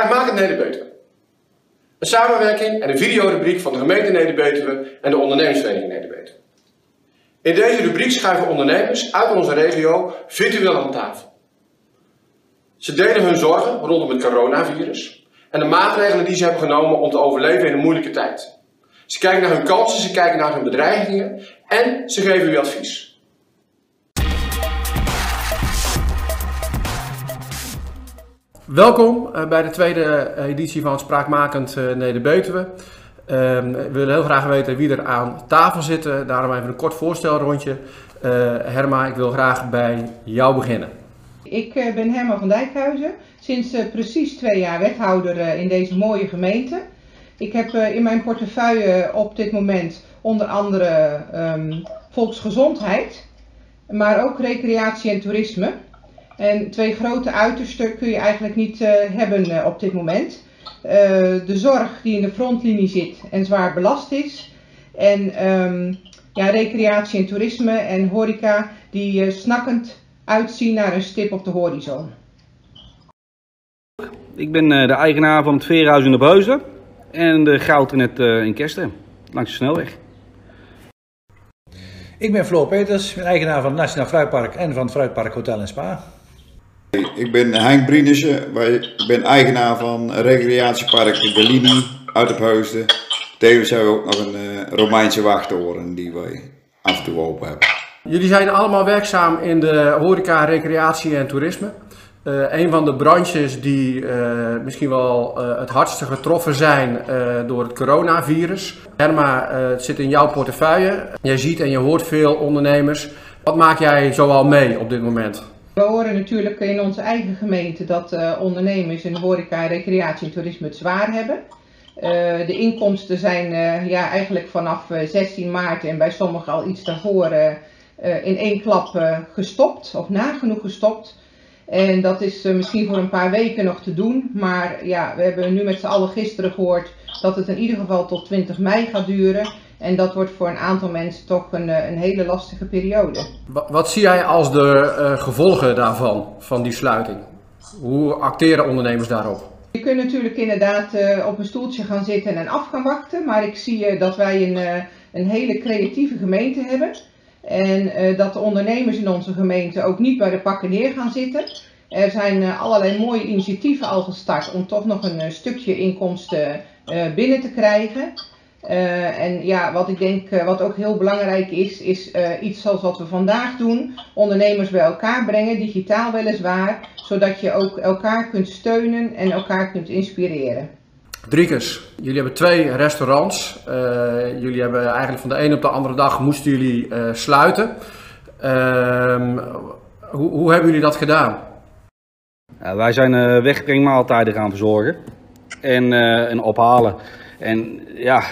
Spraakmakend Neder-Betuwe. Een samenwerking en een videorubriek van de gemeente Neder-Betuwe en de ondernemersvereniging Neder-Betuwe. In deze rubriek schuiven ondernemers uit onze regio virtueel aan tafel. Ze delen hun zorgen rondom het coronavirus en de maatregelen die ze hebben genomen om te overleven in een moeilijke tijd. Ze kijken naar hun kansen, ze kijken naar hun bedreigingen en ze geven u advies. Welkom eh, bij de tweede eh, editie van Spraakmakend eh, Neder-Betuwe. Ehm, we willen heel graag weten wie er aan tafel zit. Daarom even een kort voorstelrondje. Herma, ik wil graag bij jou beginnen. Ik ben Herma van Dijkhuizen, sinds precies twee jaar wethouder in deze mooie gemeente. Ik heb in mijn portefeuille op dit moment onder andere um, volksgezondheid, maar ook recreatie en toerisme. En twee grote uitersten kun je eigenlijk niet uh, hebben uh, op dit moment. Uh, de zorg die in de frontlinie zit en zwaar belast is. En um, ja, recreatie en toerisme en horeca die snakkend uitzien naar een stip op de horizon. Ik ben de eigenaar van het Veerhuis in de Beuzen en de Goudrenet in Kesten, langs de snelweg. Ik ben Floor Peters, eigenaar van het Nationaal Fruitpark en van het Fruitpark Hotel en Spa. Ik ben Henk Brienissen, ik ben eigenaar van recreatiepark De Linie uit op Heusden. Tevens hebben we ook nog een uh, Romeinse wachttoren die wij af en toe open hebben. Jullie zijn allemaal werkzaam in de horeca, recreatie en toerisme. Uh, een van de branches die uh, misschien wel het hardste getroffen zijn door het coronavirus. Herma, het zit in jouw portefeuille. Jij ziet en je hoort veel ondernemers. Wat maak jij zoal mee op dit moment? We horen natuurlijk in onze eigen gemeente dat uh, ondernemers in horeca, recreatie en toerisme het zwaar hebben. Uh, de inkomsten zijn uh, ja, eigenlijk vanaf 16 maart en bij sommigen al iets daarvoor in één klap gestopt of nagenoeg gestopt. En dat is misschien voor een paar weken nog te doen. Maar ja, we hebben nu met z'n allen gisteren gehoord dat het in ieder geval tot 20 mei gaat duren. En dat wordt voor een aantal mensen toch een, een hele lastige periode. Wat, zie jij als de uh, gevolgen daarvan, van die sluiting? Hoe acteren ondernemers daarop? Je kunt natuurlijk inderdaad uh, op een stoeltje gaan zitten en af gaan wachten. Maar ik zie uh, dat wij een, een hele creatieve gemeente hebben. En dat de ondernemers in onze gemeente ook niet bij de pakken neer gaan zitten. Er zijn allerlei mooie initiatieven al gestart om toch nog een stukje inkomsten binnen te krijgen. Uh, en ja, wat ik denk, uh, wat ook heel belangrijk is, is uh, iets zoals wat we vandaag doen. Ondernemers bij elkaar brengen, digitaal weliswaar, zodat je ook elkaar kunt steunen en elkaar kunt inspireren. Driekes, jullie hebben twee restaurants. jullie hebben eigenlijk van de ene op de andere dag moesten jullie sluiten. Ehm, hoe, hoe, hebben jullie dat gedaan? Ja, wij zijn wegbrengmaaltijden gaan verzorgen en, en ophalen. En ja,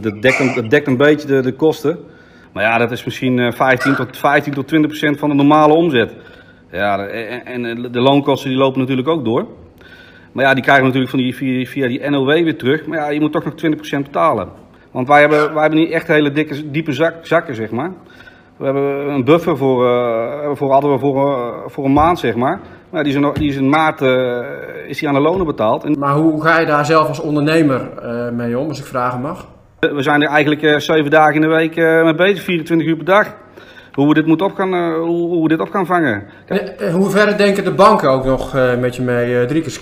dat dekt, een, dat dekt een beetje de, de kosten. Maar ja, dat is misschien 15 eh, tot, 15 tot 20 procent van de normale omzet. Ja, en, en de loonkosten die lopen natuurlijk ook door. Maar ja, die krijgen we natuurlijk van die, via, die NOW weer terug. Maar ja, je moet toch nog 20% betalen. Want wij hebben, wij hebben niet echt hele dikke, diepe zak, zakken, zeg maar. We hebben een buffer voor, voor, hadden we voor, voor een maand, zeg maar. Maar die is in, die is in maart uh, is die aan de lonen betaald. En... Maar hoe ga je daar zelf als ondernemer mee om, als ik vragen mag? We zijn er eigenlijk zeven dagen in de week mee bezig, 24 uur per dag. Hoe we dit, moet op gaan, hoe, hoe we dit op gaan vangen. En, hoe ver denken de banken ook nog met je mee, Driekes?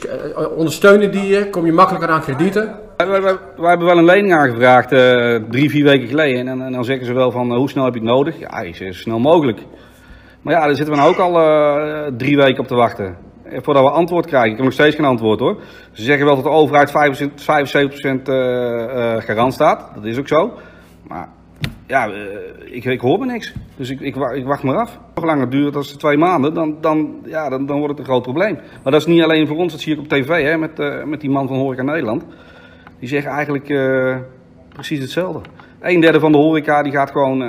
ondersteunen die je? Kom je makkelijker aan kredieten? Wij, wij, wij, hebben wel een lening aangevraagd uh, drie, vier weken geleden. En, en, dan zeggen ze wel van uh, hoe snel heb je het nodig? Ja, is zo snel mogelijk. Maar ja, daar zitten we nou ook al uh, drie weken op te wachten. Voordat we antwoord krijgen. Ik heb nog steeds geen antwoord hoor. Ze zeggen wel dat de overheid 75% garant staat. Dat is ook zo. Maar ja, ik, ik hoor me niks. Dus ik, ik, ik wacht maar af. Nog langer duurt dan twee maanden, dan, dan, ja, dan, dan wordt het een groot probleem. Maar dat is niet alleen voor ons, dat zie ik op tv hè, met, met die man van Horeca Nederland die zeggen eigenlijk precies hetzelfde. Een derde van de horeca die gaat gewoon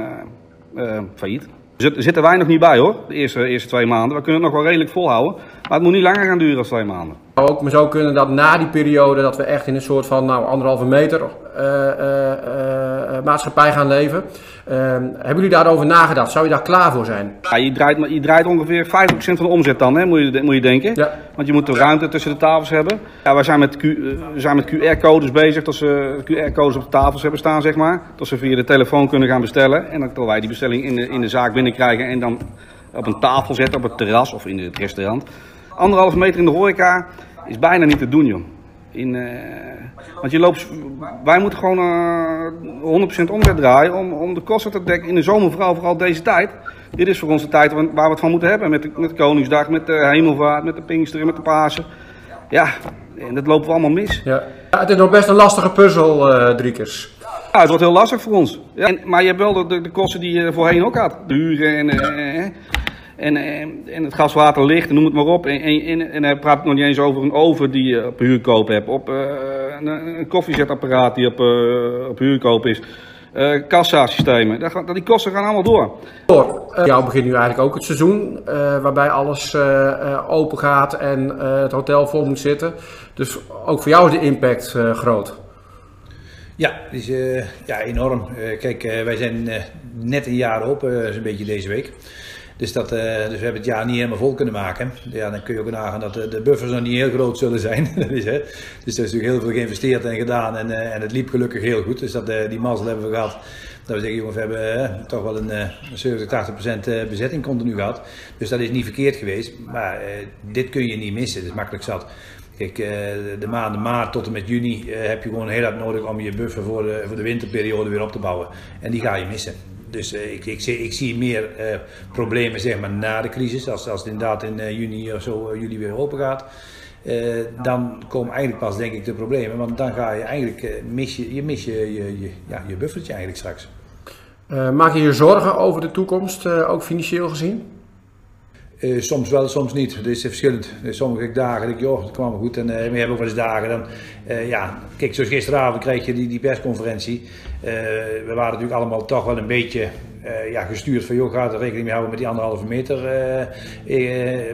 failliet. Zitten wij nog niet bij hoor, de eerste, eerste twee maanden. We kunnen het nog wel redelijk volhouden, maar het moet niet langer gaan duren dan twee maanden. Het zou ook zo kunnen dat na die periode dat we echt in een soort van nou, anderhalve meter maatschappij gaan leven. Ehm, hebben jullie daarover nagedacht? Zou je daar klaar voor zijn? Ja, je, draait, je draait ongeveer 50% van de omzet dan, hè, moet, je, moet je denken. Ja. Want je moet de ruimte tussen de tafels hebben. Ja, wij zijn met, Q- eh, we zijn met QR-codes bezig, dat ze QR-codes op de tafels hebben staan, zeg maar. Dat ze via de telefoon kunnen gaan bestellen. En dan kunnen wij die bestelling in de, in de zaak binnenkrijgen en dan op een tafel zetten, op het terras of in het restaurant. Anderhalve meter in de horeca is bijna niet te doen, joh. In, eh, want je loopt, wij moeten gewoon eh 100% omzet draaien om, om de kosten te dekken in de zomer, vooral, vooral deze tijd. Dit is voor ons de tijd waar we het van moeten hebben. Met de, met de Koningsdag, met de Hemelvaart, met de Pinksteren, met de Pasen. Ja, en dat lopen we allemaal mis. Ja. Ja, het is nog best een lastige puzzel, eh Driekers. Ja, het wordt heel lastig voor ons. Ja, en, maar je hebt wel de, de, de kosten die je voorheen ook had. De huren en, en, en het gas, water, licht, noem het maar op. En, en, en, en dan praat ik nog niet eens over een oven die je op huurkoop hebt. Op eh, een, een koffiezetapparaat die op, eh, op huurkoop is. Eh kassasystemen. Dat, die kosten gaan allemaal door. Door. Eh, jou begint nu eigenlijk ook het seizoen, eh, waarbij alles eh, eh, open gaat en eh, het hotel vol moet zitten. Dus ook voor jou is de impact eh, groot. Ja, is eh, ja, enorm. Eh, kijk, eh, wij zijn net een jaar open, eh, zo'n beetje deze week. Dus, dat, eh, dus we hebben het jaar niet helemaal vol kunnen maken. Ja, dan kun je ook nagaan dat de, buffers nog niet heel groot zullen zijn. Is, hè. Dus er is natuurlijk heel veel geïnvesteerd en gedaan en, eh, en het liep gelukkig heel goed. Dus dat, eh, die mazzel hebben we gehad. Dat we zeggen, we hebben toch wel een eh, 70, 80 procent eh, bezetting continu gehad. Dus dat is niet verkeerd geweest. Maar dit kun je niet missen, dat is makkelijk zat. Kijk, de maanden maart tot en met juni heb je gewoon heel hard nodig om je buffer voor de, voor de winterperiode weer op te bouwen. En die ga je missen. Dus eh, ik, ik, zie, ik zie meer eh, problemen zeg maar, na de crisis, als, als het inderdaad in eh, juni of zo juli weer open gaat. Dan komen eigenlijk pas denk ik de problemen, want dan ga je eigenlijk mis je, je, mis je, je, je, ja, je buffertje eigenlijk straks. Maak je je zorgen over de toekomst, ook financieel gezien? Eh, soms wel, soms niet. Het is verschillend. Eh, Sommige dagen denk ik, joh, het kwam goed. En eh, we hebben ook wel eens dagen dan, ja, kijk, zoals gisteravond kreeg je die, die persconferentie. We waren natuurlijk allemaal toch wel een beetje ja, gestuurd van, joh, ga er rekening mee houden met die anderhalve meter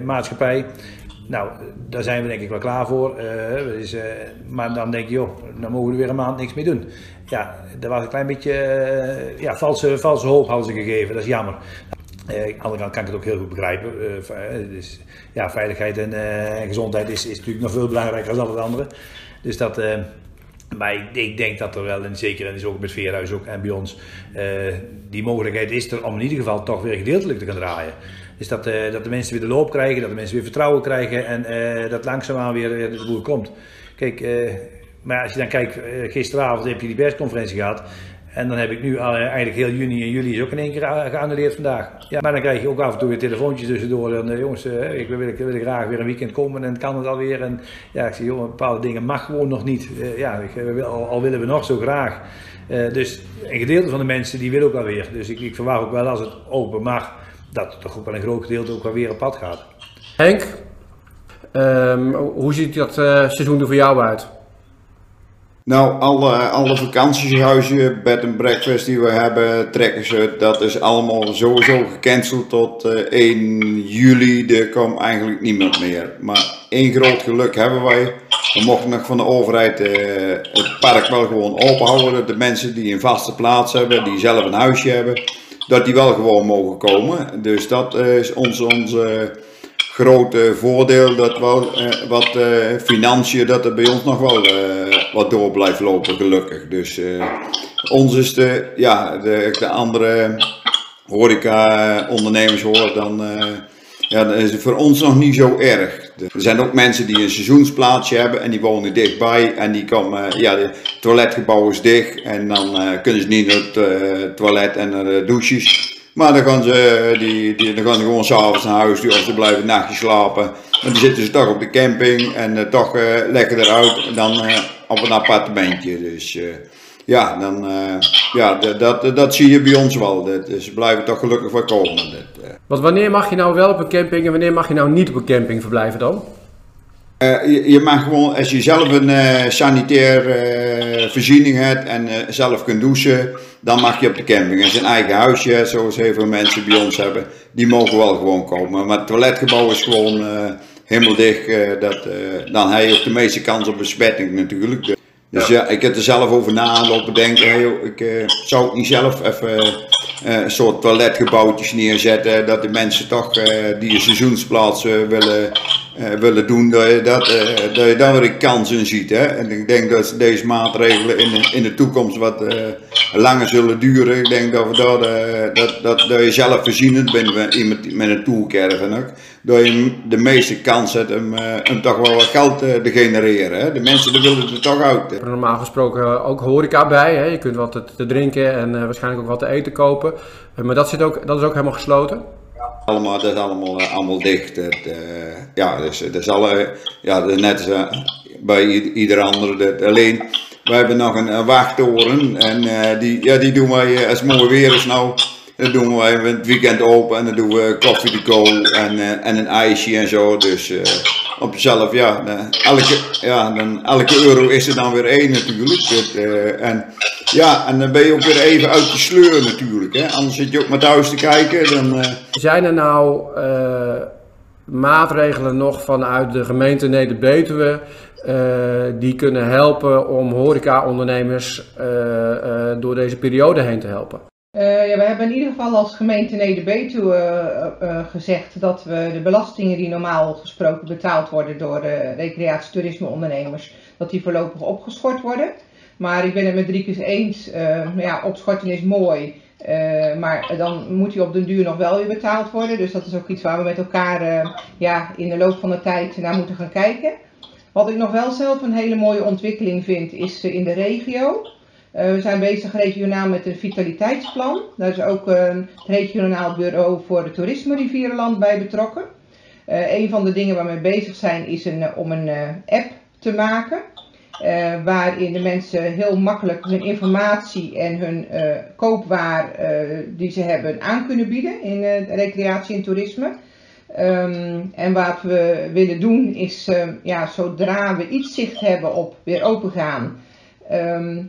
maatschappij. Nou, daar zijn we denk ik wel klaar voor. Maar dan denk je, joh, dan mogen we er weer een maand niks mee doen. Ja, dat was een klein beetje ja, valse, valse hoop hadden ze gegeven. Dat is jammer. Eh, aan de andere kant kan ik het ook heel goed begrijpen. Eh, eh, dus, ja, veiligheid en, eh, gezondheid is, is natuurlijk nog veel belangrijker dan al het andere. Dus dat, eh, maar ik, ik denk dat er wel, en zeker en is ook met Veerhuis ook, en bij ons, eh, die mogelijkheid is er om in ieder geval toch weer gedeeltelijk te gaan draaien. Dus dat, eh, dat de mensen weer de loop krijgen, dat de mensen weer vertrouwen krijgen en eh, dat langzaamaan weer, weer de boel komt. Kijk, eh, maar als je dan kijkt, eh, gisteravond heb je die persconferentie gehad. En dan heb ik nu eh, eigenlijk heel juni en juli is ook in één keer a- geannuleerd vandaag. Ja, maar dan krijg je ook af en toe weer telefoontjes tussendoor. En, eh, jongens, eh, ik wil, wil, graag weer een weekend komen en kan het alweer. En ja, ik zeg, joh, bepaalde dingen mag gewoon nog niet. Eh, ja, ik, eh, al, al willen we nog zo graag. Eh, dus een gedeelte van de mensen die wil ook alweer. Dus ik, ik verwacht ook wel als het open mag, dat toch wel een groot gedeelte ook wel weer op pad gaat. Henk, ehm, hoe ziet dat eh, seizoen er voor jou uit? Nou, alle, alle vakantiehuizen, bed en breakfast die we hebben, trekken ze, dat is allemaal sowieso gecanceld tot eh, 1 juli. Er komt eigenlijk niemand meer. Maar één groot geluk hebben wij. We mochten nog van de overheid eh, het park wel gewoon open houden. Dat de mensen die een vaste plaats hebben, die zelf een huisje hebben, dat die wel gewoon mogen komen. Dus dat eh, is onze grote voordeel dat eh, wat eh, financiën dat er bij ons nog wel eh, wat door blijft lopen gelukkig. Dus eh, ons is de, ja, de, de andere horeca ondernemers hoor, dan, ja, dan is het voor ons nog niet zo erg. Er zijn ook mensen die een seizoensplaatsje hebben en die wonen dichtbij en die komen, ja, het toiletgebouw is dicht en dan kunnen ze niet naar het toilet en naar de douches. Maar dan gaan ze, die, die, dan gaan ze gewoon s'avonds naar huis toe of ze blijven een nachtje slapen. En dan zitten ze toch op de camping en eh, toch eh, lekker eruit dan eh, op een appartementje. Dus eh, ja, dan, eh, ja dat, dat, zie je bij ons wel. Dat, ze blijven toch gelukkig wel komen. Dat, eh. Want wanneer mag je nou wel op een camping en wanneer mag je nou niet op een camping verblijven dan? Eh, je, je mag gewoon, als je zelf een eh sanitair eh, voorziening hebt en zelf kunt douchen, dan mag je op de camping. Je een eigen huisje zoals heel veel mensen bij ons hebben, die mogen wel gewoon komen. Maar het toiletgebouw is gewoon helemaal dicht. dat, dan heb je ook de meeste kans op besmetting natuurlijk. Dus ja, ik heb er zelf over nalopen denken. Hey, joh, ik zou het niet zelf even een soort toiletgebouwtjes neerzetten. Dat de mensen toch die een seizoensplaats willen, willen doen, dat je, dat, eh, dat je daar weer een kans in ziet. Hè? En ik denk dat deze maatregelen in de, in de toekomst wat eh, langer zullen duren. Ik denk dat, we eh, dat, dat, dat je zelf voorzienend bent met met een toolcaravan ook. Dat je de meeste kans hebt om, eh, om toch wel wat geld eh, te genereren. Hè? De mensen willen er toch uit. Normaal gesproken ook horeca bij. Hè? Je kunt wat te, drinken en eh, waarschijnlijk ook wat te eten kopen. Eh, maar dat, zit ook, dat is ook helemaal gesloten. Allemaal, dat is allemaal, eh, allemaal dicht. Eh, ja, dus, dat is alle, ja, net als eh, bij ieder andere. Dat, alleen, we hebben nog een, eh, wachttoren en eh, die, ja, die doen wij, eh, als het mooi weer is nou, dan doen wij het weekend open en dan doen we koffie to go en, eh, en een ijsje en zo. Dus eh, op jezelf, ja, elke, ja dan, elke euro is er dan weer één natuurlijk. Eh, en, ja, en dan ben je ook weer even uit de sleur natuurlijk. Hè? Anders zit je ook maar thuis te kijken. Dan, eh, Zijn er nou eh, maatregelen nog vanuit de gemeente Neder-Betuwe eh, die kunnen helpen om horecaondernemers eh, eh, door deze periode heen te helpen? Eh, ja, we hebben in ieder geval als gemeente Neder-Betuwe eh, eh, gezegd dat we de belastingen die normaal gesproken betaald worden door de recreatietoerismeondernemers, dat die voorlopig opgeschort worden. Maar ik ben het met Driekes eens, eh, ja, opschorten is mooi, eh, maar dan moet die op den duur nog wel weer betaald worden. Dus dat is ook iets waar we met elkaar eh, ja, in de loop van de tijd naar moeten gaan kijken. Wat ik nog wel zelf een hele mooie ontwikkeling vind, is in de regio. We zijn bezig regionaal met een vitaliteitsplan. Daar is ook het regionaal bureau voor het toerisme Rivierenland bij betrokken. Een van de dingen waar we mee bezig zijn is een, om een app te maken. Eh, waarin de mensen heel makkelijk hun informatie en hun eh, koopwaar eh, die ze hebben aan kunnen bieden in recreatie en toerisme. Ehm, en wat we willen doen is, eh, ja, zodra we iets zicht hebben op weer opengaan, ehm,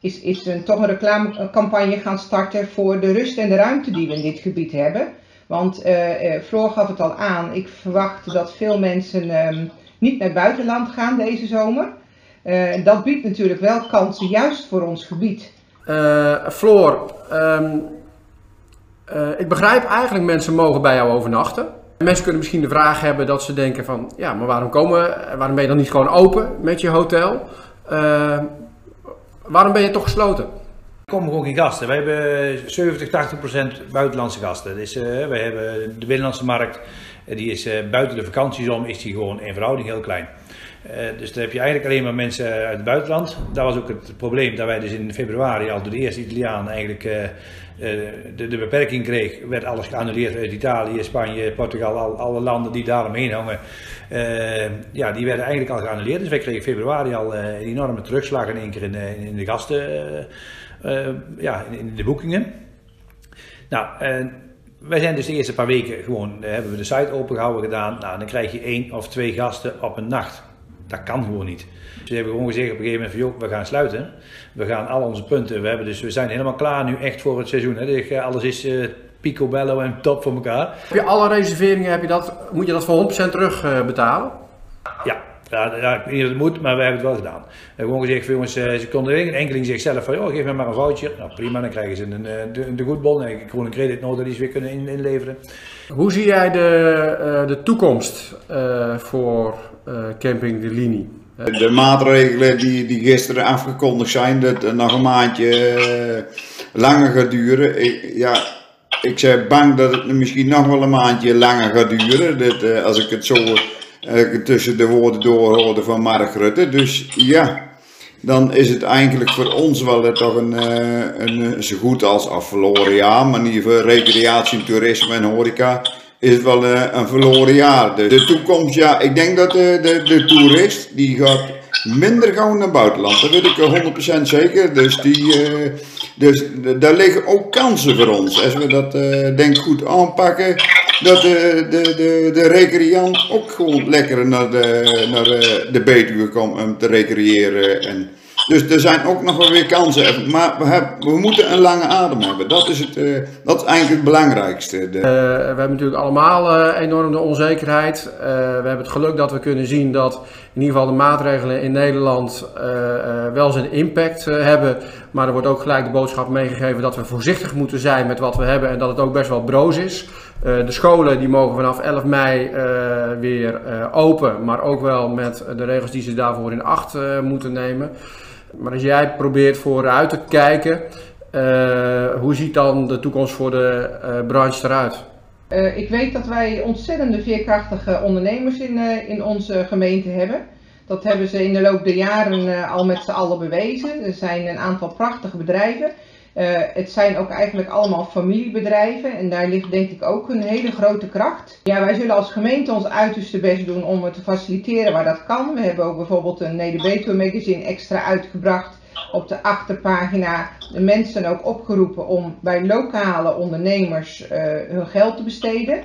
is, is toch een reclamecampagne gaan starten voor de rust en de ruimte die we in dit gebied hebben. Want Floor gaf het al aan, ik verwacht dat veel mensen ehm, niet naar buitenland gaan deze zomer. Eh, dat biedt natuurlijk wel kansen, juist voor ons gebied. Eh, Floor, ehm, eh, ik begrijp eigenlijk mensen mogen bij jou overnachten. Mensen kunnen misschien de vraag hebben dat ze denken van, ja, maar waarom komen, waarom ben je dan niet gewoon open met je hotel? Waarom ben je toch gesloten? Er komen gewoon geen gasten. Wij hebben 70, 80 procent buitenlandse gasten. Dus, eh, wij hebben de binnenlandse markt, die is eh, buiten de vakanties om, is die gewoon in verhouding heel klein. Eh, dus dan heb je eigenlijk alleen maar mensen uit het buitenland. Dat was ook het probleem dat wij dus in februari al door de eerste Italiaan eigenlijk eh, eh, de, de beperking kreeg. Werd alles geannuleerd uit Italië, Spanje, Portugal, al, alle landen die daaromheen hangen. Ja, die werden eigenlijk al geannuleerd. Dus wij kregen februari al een enorme terugslag in één keer in, in de gasten. ja, in, de boekingen. Nou, wij zijn dus de eerste paar weken gewoon, hebben we de site opengehouden gedaan. Nou, dan krijg je één of twee gasten op een nacht. Dat kan gewoon niet. Dus we hebben gewoon gezegd op een gegeven moment van, joh, we gaan sluiten. We gaan al onze punten, we, hebben dus, we zijn helemaal klaar nu echt voor het seizoen. Hè. Eh, alles is eh, picobello en top voor elkaar. Heb je alle reserveringen, heb je dat, moet je dat voor 100% terug eh, betalen? Ja, ja, ja, ik weet niet of het moet, maar we hebben het wel gedaan. We hebben gewoon gezegd, jongens, ze konden een enkeling zichzelf van, joh, geef me maar een voucher. Nou prima, dan krijgen ze een, de, de goedbon en gewoon een creditnota die ze weer kunnen in- inleveren. Hoe zie jij de, de toekomst voor Camping de Linie? De maatregelen die, die gisteren afgekondigd zijn, dat nog een maandje eh, langer gaat duren. Ik, ja, ik ben bang dat het misschien nog wel een maandje langer gaat duren. Dat, eh, als ik het zo eh, tussen de woorden doorhoorde van Mark Rutte. Dus ja, dan is het eigenlijk voor ons wel eh, toch een, eh, een eh, zo goed als af verloren jaar. Maar in ieder geval recreatie, toerisme en horeca is wel eh, een verloren jaar. De, de toekomst, ja, ik denk dat de, de, de toerist, die gaat minder gaan naar buitenland. Dat weet ik eh, 100% zeker. Dus, die, eh, dus daar liggen ook kansen voor ons. Als we dat eh, denk goed aanpakken, dat de, de, de, de recreant ook gewoon lekker naar de, naar de Betuwe komt om te recreëren. En, dus er zijn ook nog wel weer kansen. Maar we, hebben, we moeten een lange adem hebben. Dat is, het, eh, dat is eigenlijk het belangrijkste. De- Eh, we hebben natuurlijk allemaal eh, enorm de onzekerheid. We hebben het geluk dat we kunnen zien dat in ieder geval de maatregelen in Nederland wel zijn impact hebben. Maar er wordt ook gelijk de boodschap meegegeven dat we voorzichtig moeten zijn met wat we hebben en dat het ook best wel broos is. de scholen die mogen vanaf 11 mei weer open, maar ook wel met de regels die ze daarvoor in acht moeten nemen. Maar als jij probeert vooruit te kijken, hoe ziet dan de toekomst voor de branche eruit? Uh, ik weet dat wij ontzettende veerkrachtige ondernemers in, in onze gemeente hebben. Dat hebben ze in de loop der jaren al met z'n allen bewezen. Er zijn een aantal prachtige bedrijven. Het zijn ook eigenlijk allemaal familiebedrijven en daar ligt denk ik ook een hele grote kracht. Ja, wij zullen als gemeente ons uiterste best doen om het te faciliteren waar dat kan. We hebben ook bijvoorbeeld een Neder magazine extra uitgebracht op de achterpagina de mensen ook opgeroepen om bij lokale ondernemers uh, hun geld te besteden.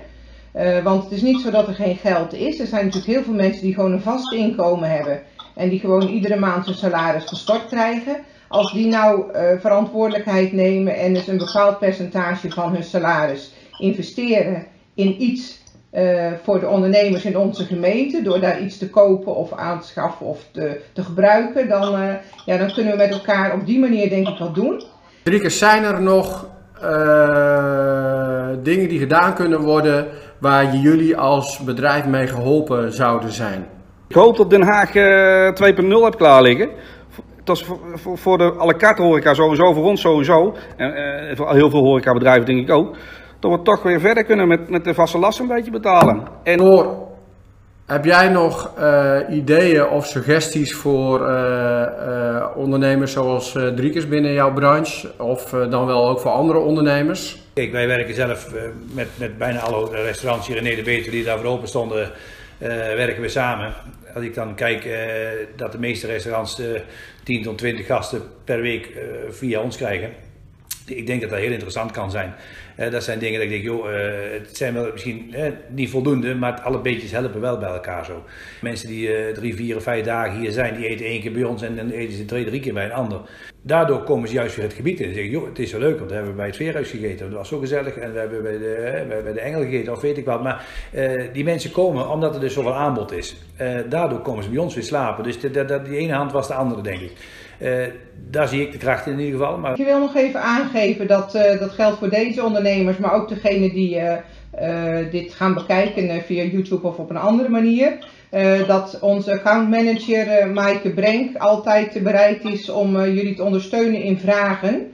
Uh, want het is niet zo dat er geen geld is. Er zijn natuurlijk heel veel mensen die gewoon een vast inkomen hebben en die gewoon iedere maand hun salaris gestort krijgen. Als die nou uh, verantwoordelijkheid nemen en dus een bepaald percentage van hun salaris investeren in iets uh, voor de ondernemers in onze gemeente, door daar iets te kopen of aan te schaffen of te, te gebruiken, dan, uh, ja, dan kunnen we met elkaar op die manier denk ik wat doen. Rieke, zijn er nog uh, dingen die gedaan kunnen worden waar jullie als bedrijf mee geholpen zouden zijn? Ik hoop dat Den Haag 2.0 hebt klaar liggen. Dat is voor, voor de alle carte horeca sowieso, voor ons sowieso. En voor heel veel horecabedrijven denk ik ook dat we toch weer verder kunnen met, met de vaste last een beetje betalen. En... Door, heb jij nog uh, ideeën of suggesties voor uh, uh, ondernemers zoals Driekers binnen jouw branche? Of dan wel ook voor andere ondernemers? Kijk, wij werken zelf met, met bijna alle restaurants hier in Nederland die daarvoor open stonden, werken we samen. Als ik dan kijk dat de meeste restaurants 10 tot 20 gasten per week via ons krijgen ik denk dat dat heel interessant kan zijn. Uh, dat zijn dingen dat ik denk, joh, uh, het zijn wel misschien niet voldoende, maar alle beetjes helpen wel bij elkaar zo. Mensen die drie, vier of vijf dagen hier zijn, die eten één keer bij ons en dan eten ze twee, drie keer bij een ander. Daardoor komen ze juist weer het gebied in en zeggen, joh, het is zo leuk, want we hebben bij het Veerhuis gegeten, dat was zo gezellig. En we hebben bij de, bij de Engel gegeten, of weet ik wat. Maar die mensen komen omdat er dus zoveel aanbod is. daardoor komen ze bij ons weer slapen. Dus de, die ene hand was de andere, denk ik. Uh, daar zie ik de kracht in, in ieder geval. Maar... Ik wil nog even aangeven dat uh, dat geldt voor deze ondernemers, maar ook degene die uh, dit gaan bekijken via YouTube of op een andere manier. dat onze accountmanager Maaike Brenk altijd bereid is om jullie te ondersteunen in vragen.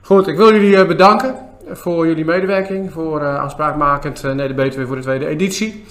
Goed, ik wil jullie bedanken voor jullie medewerking, voor aanspraakmakend Neder Betuwe voor de tweede editie.